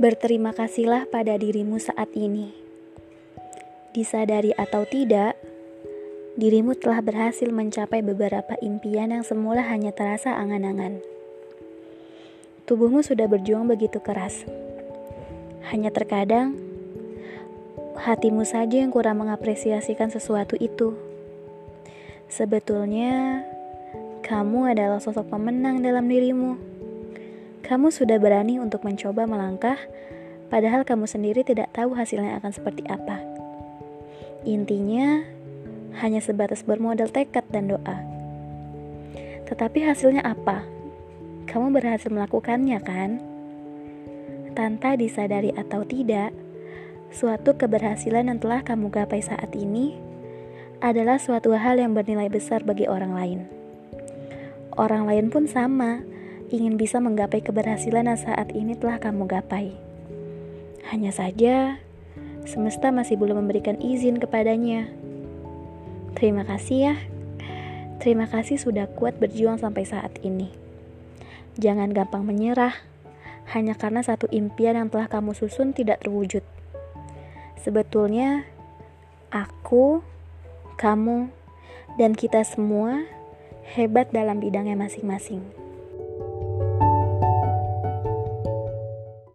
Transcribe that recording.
Berterima kasihlah pada dirimu saat ini. Disadari atau tidak, dirimu telah berhasil mencapai beberapa impian yang semula hanya terasa angan-angan. Tubuhmu sudah berjuang begitu keras. Hanya terkadang, hatimu saja yang kurang mengapresiasikan sesuatu itu. Sebetulnya, kamu adalah sosok pemenang dalam dirimu. Kamu sudah berani untuk mencoba melangkah, padahal kamu sendiri tidak tahu hasilnya akan seperti apa. Intinya, hanya sebatas bermodal tekad dan doa. Tetapi hasilnya apa? Kamu berhasil melakukannya, kan? Tanpa disadari atau tidak, suatu keberhasilan yang telah kamu gapai saat ini adalah suatu hal yang bernilai besar bagi orang lain. Orang lain pun sama, ingin bisa menggapai keberhasilan yang saat ini telah kamu gapai. Hanya saja, semesta masih belum memberikan izin kepadanya. Terima kasih ya. Terima kasih sudah kuat berjuang sampai saat ini. Jangan gampang menyerah, hanya karena satu impian yang telah kamu susun tidak terwujud. Sebetulnya, aku, kamu, dan kita semua hebat dalam bidangnya masing-masing.